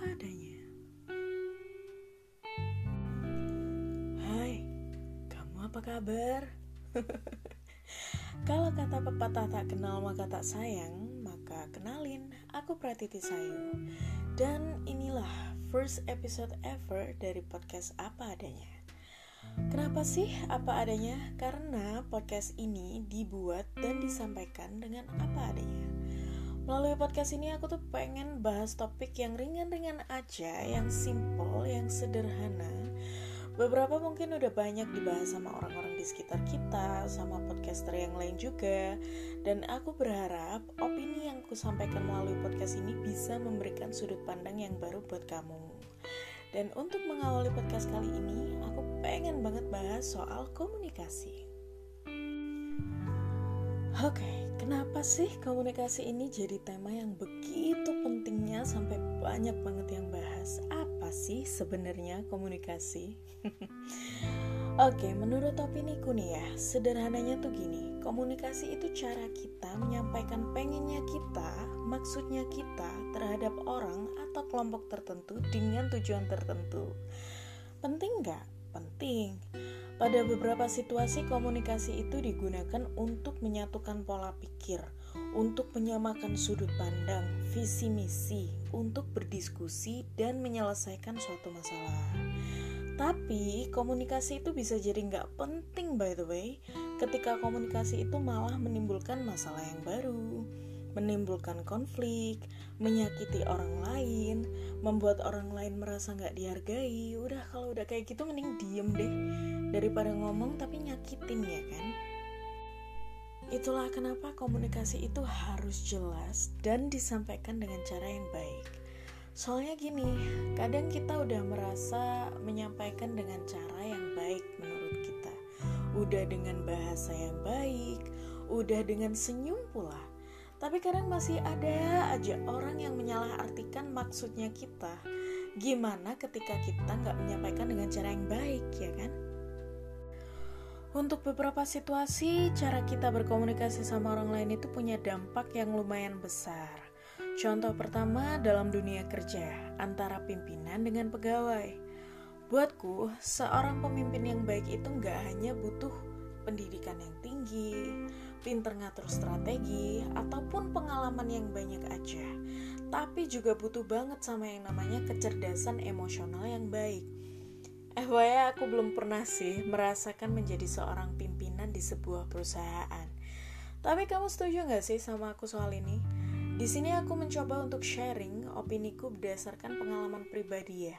apa adanya. Hai, kamu apa kabar? Kalau kata pepatah tak kenal maka tak sayang, maka kenalin, aku Pratiti Sayu. Dan inilah first episode ever dari podcast Apa Adanya. Kenapa sih apa adanya? Karena podcast ini dibuat dan disampaikan dengan apa adanya. Melalui podcast ini aku tuh pengen bahas topik yang ringan-ringan aja, yang simple, yang sederhana beberapa mungkin udah banyak dibahas sama orang-orang di sekitar kita, sama podcaster yang lain juga. Dan aku berharap opini yang aku sampaikan melalui podcast ini bisa memberikan sudut pandang yang baru buat kamu. Dan untuk mengawali podcast kali ini, aku pengen banget bahas soal komunikasi. Oke, okay, kenapa sih komunikasi ini jadi tema yang begitu pentingnya sampai banyak banget yang bahas? Apa sih sebenarnya komunikasi? Oke, menurut ku nih ya, sederhananya tuh gini, komunikasi itu cara kita menyampaikan pengennya kita, maksudnya kita terhadap orang atau kelompok tertentu dengan tujuan tertentu. Penting nggak? Penting. Pada beberapa situasi komunikasi itu digunakan untuk menyatukan pola pikir, untuk menyamakan sudut pandang, visi misi, untuk berdiskusi dan menyelesaikan suatu masalah. Tapi komunikasi itu bisa jadi nggak penting by the way, ketika komunikasi itu malah menimbulkan masalah yang baru menimbulkan konflik, menyakiti orang lain, membuat orang lain merasa nggak dihargai. Udah kalau udah kayak gitu mending diem deh daripada ngomong tapi nyakitin ya kan. Itulah kenapa komunikasi itu harus jelas dan disampaikan dengan cara yang baik. Soalnya gini, kadang kita udah merasa menyampaikan dengan cara yang baik menurut kita. Udah dengan bahasa yang baik, udah dengan senyum pula tapi kadang masih ada aja orang yang menyalahartikan maksudnya kita. Gimana ketika kita nggak menyampaikan dengan cara yang baik, ya kan? Untuk beberapa situasi, cara kita berkomunikasi sama orang lain itu punya dampak yang lumayan besar. Contoh pertama dalam dunia kerja, antara pimpinan dengan pegawai. Buatku, seorang pemimpin yang baik itu nggak hanya butuh pendidikan yang tinggi, pinter ngatur strategi, ataupun pengalaman yang banyak aja. Tapi juga butuh banget sama yang namanya kecerdasan emosional yang baik. Eh, FYI aku belum pernah sih merasakan menjadi seorang pimpinan di sebuah perusahaan. Tapi kamu setuju gak sih sama aku soal ini? Di sini aku mencoba untuk sharing opiniku berdasarkan pengalaman pribadi ya.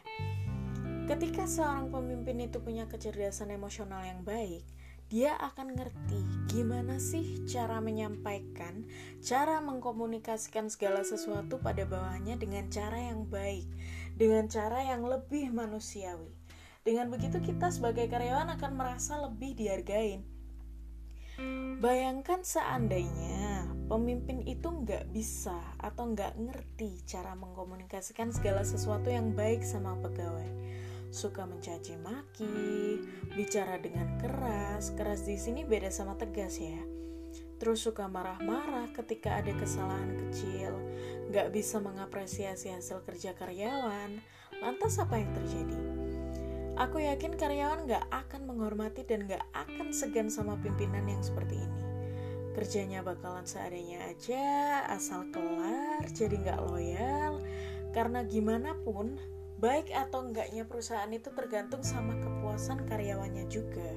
Ketika seorang pemimpin itu punya kecerdasan emosional yang baik, dia akan ngerti gimana sih cara menyampaikan, cara mengkomunikasikan segala sesuatu pada bawahnya dengan cara yang baik, dengan cara yang lebih manusiawi. Dengan begitu kita sebagai karyawan akan merasa lebih dihargain. Bayangkan seandainya pemimpin itu nggak bisa atau nggak ngerti cara mengkomunikasikan segala sesuatu yang baik sama pegawai suka mencaci maki, bicara dengan keras. Keras di sini beda sama tegas ya. Terus suka marah-marah ketika ada kesalahan kecil, gak bisa mengapresiasi hasil kerja karyawan. Lantas apa yang terjadi? Aku yakin karyawan gak akan menghormati dan gak akan segan sama pimpinan yang seperti ini. Kerjanya bakalan seadanya aja, asal kelar, jadi gak loyal. Karena gimana pun, baik atau enggaknya perusahaan itu tergantung sama kepuasan karyawannya juga.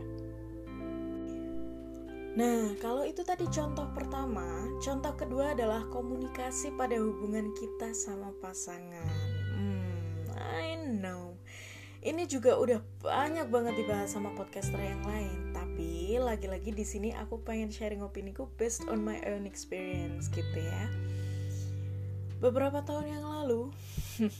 Nah, kalau itu tadi contoh pertama, contoh kedua adalah komunikasi pada hubungan kita sama pasangan. Hmm, I know. Ini juga udah banyak banget dibahas sama podcaster yang lain, tapi lagi-lagi di sini aku pengen sharing opiniku based on my own experience gitu ya. Beberapa tahun yang lalu,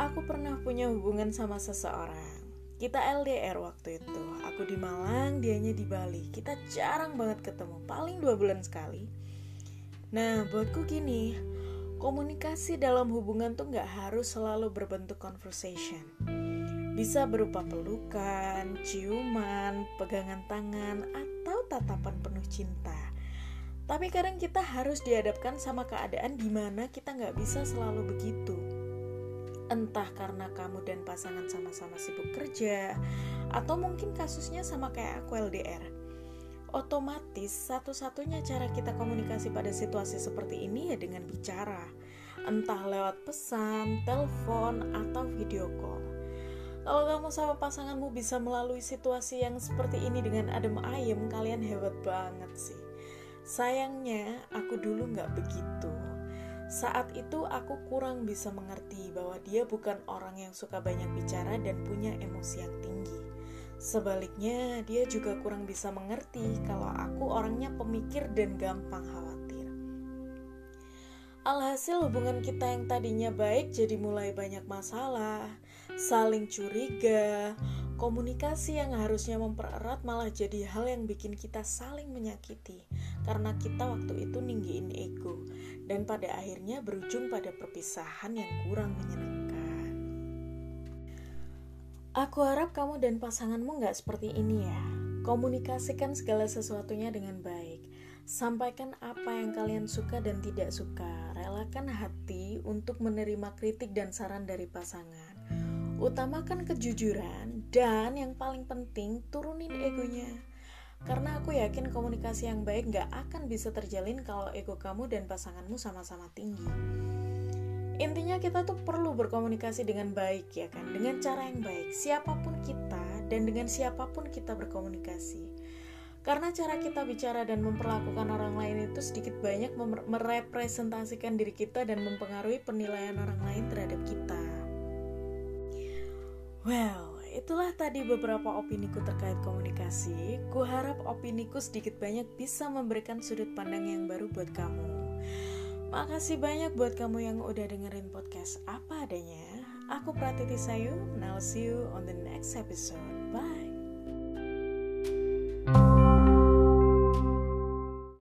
Aku pernah punya hubungan sama seseorang. Kita LDR waktu itu. Aku di Malang, dianya di Bali. Kita jarang banget ketemu, paling dua bulan sekali. Nah, buatku gini, komunikasi dalam hubungan tuh nggak harus selalu berbentuk conversation. Bisa berupa pelukan, ciuman, pegangan tangan, atau tatapan penuh cinta. Tapi kadang kita harus dihadapkan sama keadaan di mana kita nggak bisa selalu begitu entah karena kamu dan pasangan sama-sama sibuk kerja, Atau mungkin kasusnya sama kayak aku LDR. Otomatis satu-satunya cara kita komunikasi pada situasi seperti ini ya dengan bicara. Entah lewat pesan, telepon, atau video call. Kalau kamu sama pasanganmu bisa melalui situasi yang seperti ini dengan adem ayem, kalian hebat banget sih. Sayangnya, aku dulu nggak begitu. Saat itu aku kurang bisa mengerti bahwa dia bukan orang yang suka banyak bicara dan punya emosi yang tinggi. Sebaliknya, dia juga kurang bisa mengerti kalau aku orangnya pemikir dan gampang khawatir. Alhasil hubungan kita yang tadinya baik jadi mulai banyak masalah, saling curiga, Komunikasi yang harusnya mempererat malah jadi hal yang bikin kita saling menyakiti karena kita waktu itu ninggiin ego dan pada akhirnya berujung pada perpisahan yang kurang menyenangkan. Aku harap kamu dan pasanganmu nggak seperti ini ya. Komunikasikan segala sesuatunya dengan baik. Sampaikan apa yang kalian suka dan tidak suka. Relakan hati untuk menerima kritik dan saran dari pasangan. Utamakan kejujuran dan yang paling penting turunin egonya. Karena aku yakin komunikasi yang baik gak akan bisa terjalin kalau ego kamu dan pasanganmu sama-sama tinggi. Intinya kita tuh perlu berkomunikasi dengan baik ya kan, dengan cara yang baik. Siapa pun kita dan dengan siapa pun kita berkomunikasi. Karena cara kita bicara dan memperlakukan orang lain itu sedikit banyak merepresentasikan diri kita dan mempengaruhi penilaian orang lain terhadap kita. Well, itulah tadi beberapa opiniku terkait komunikasi. Kuharap opiniku sedikit banyak bisa memberikan sudut pandang yang baru buat kamu. Makasih banyak buat kamu yang udah dengerin podcast apa adanya. Aku Pratiti Sayu, I'll see you on the next episode. Bye.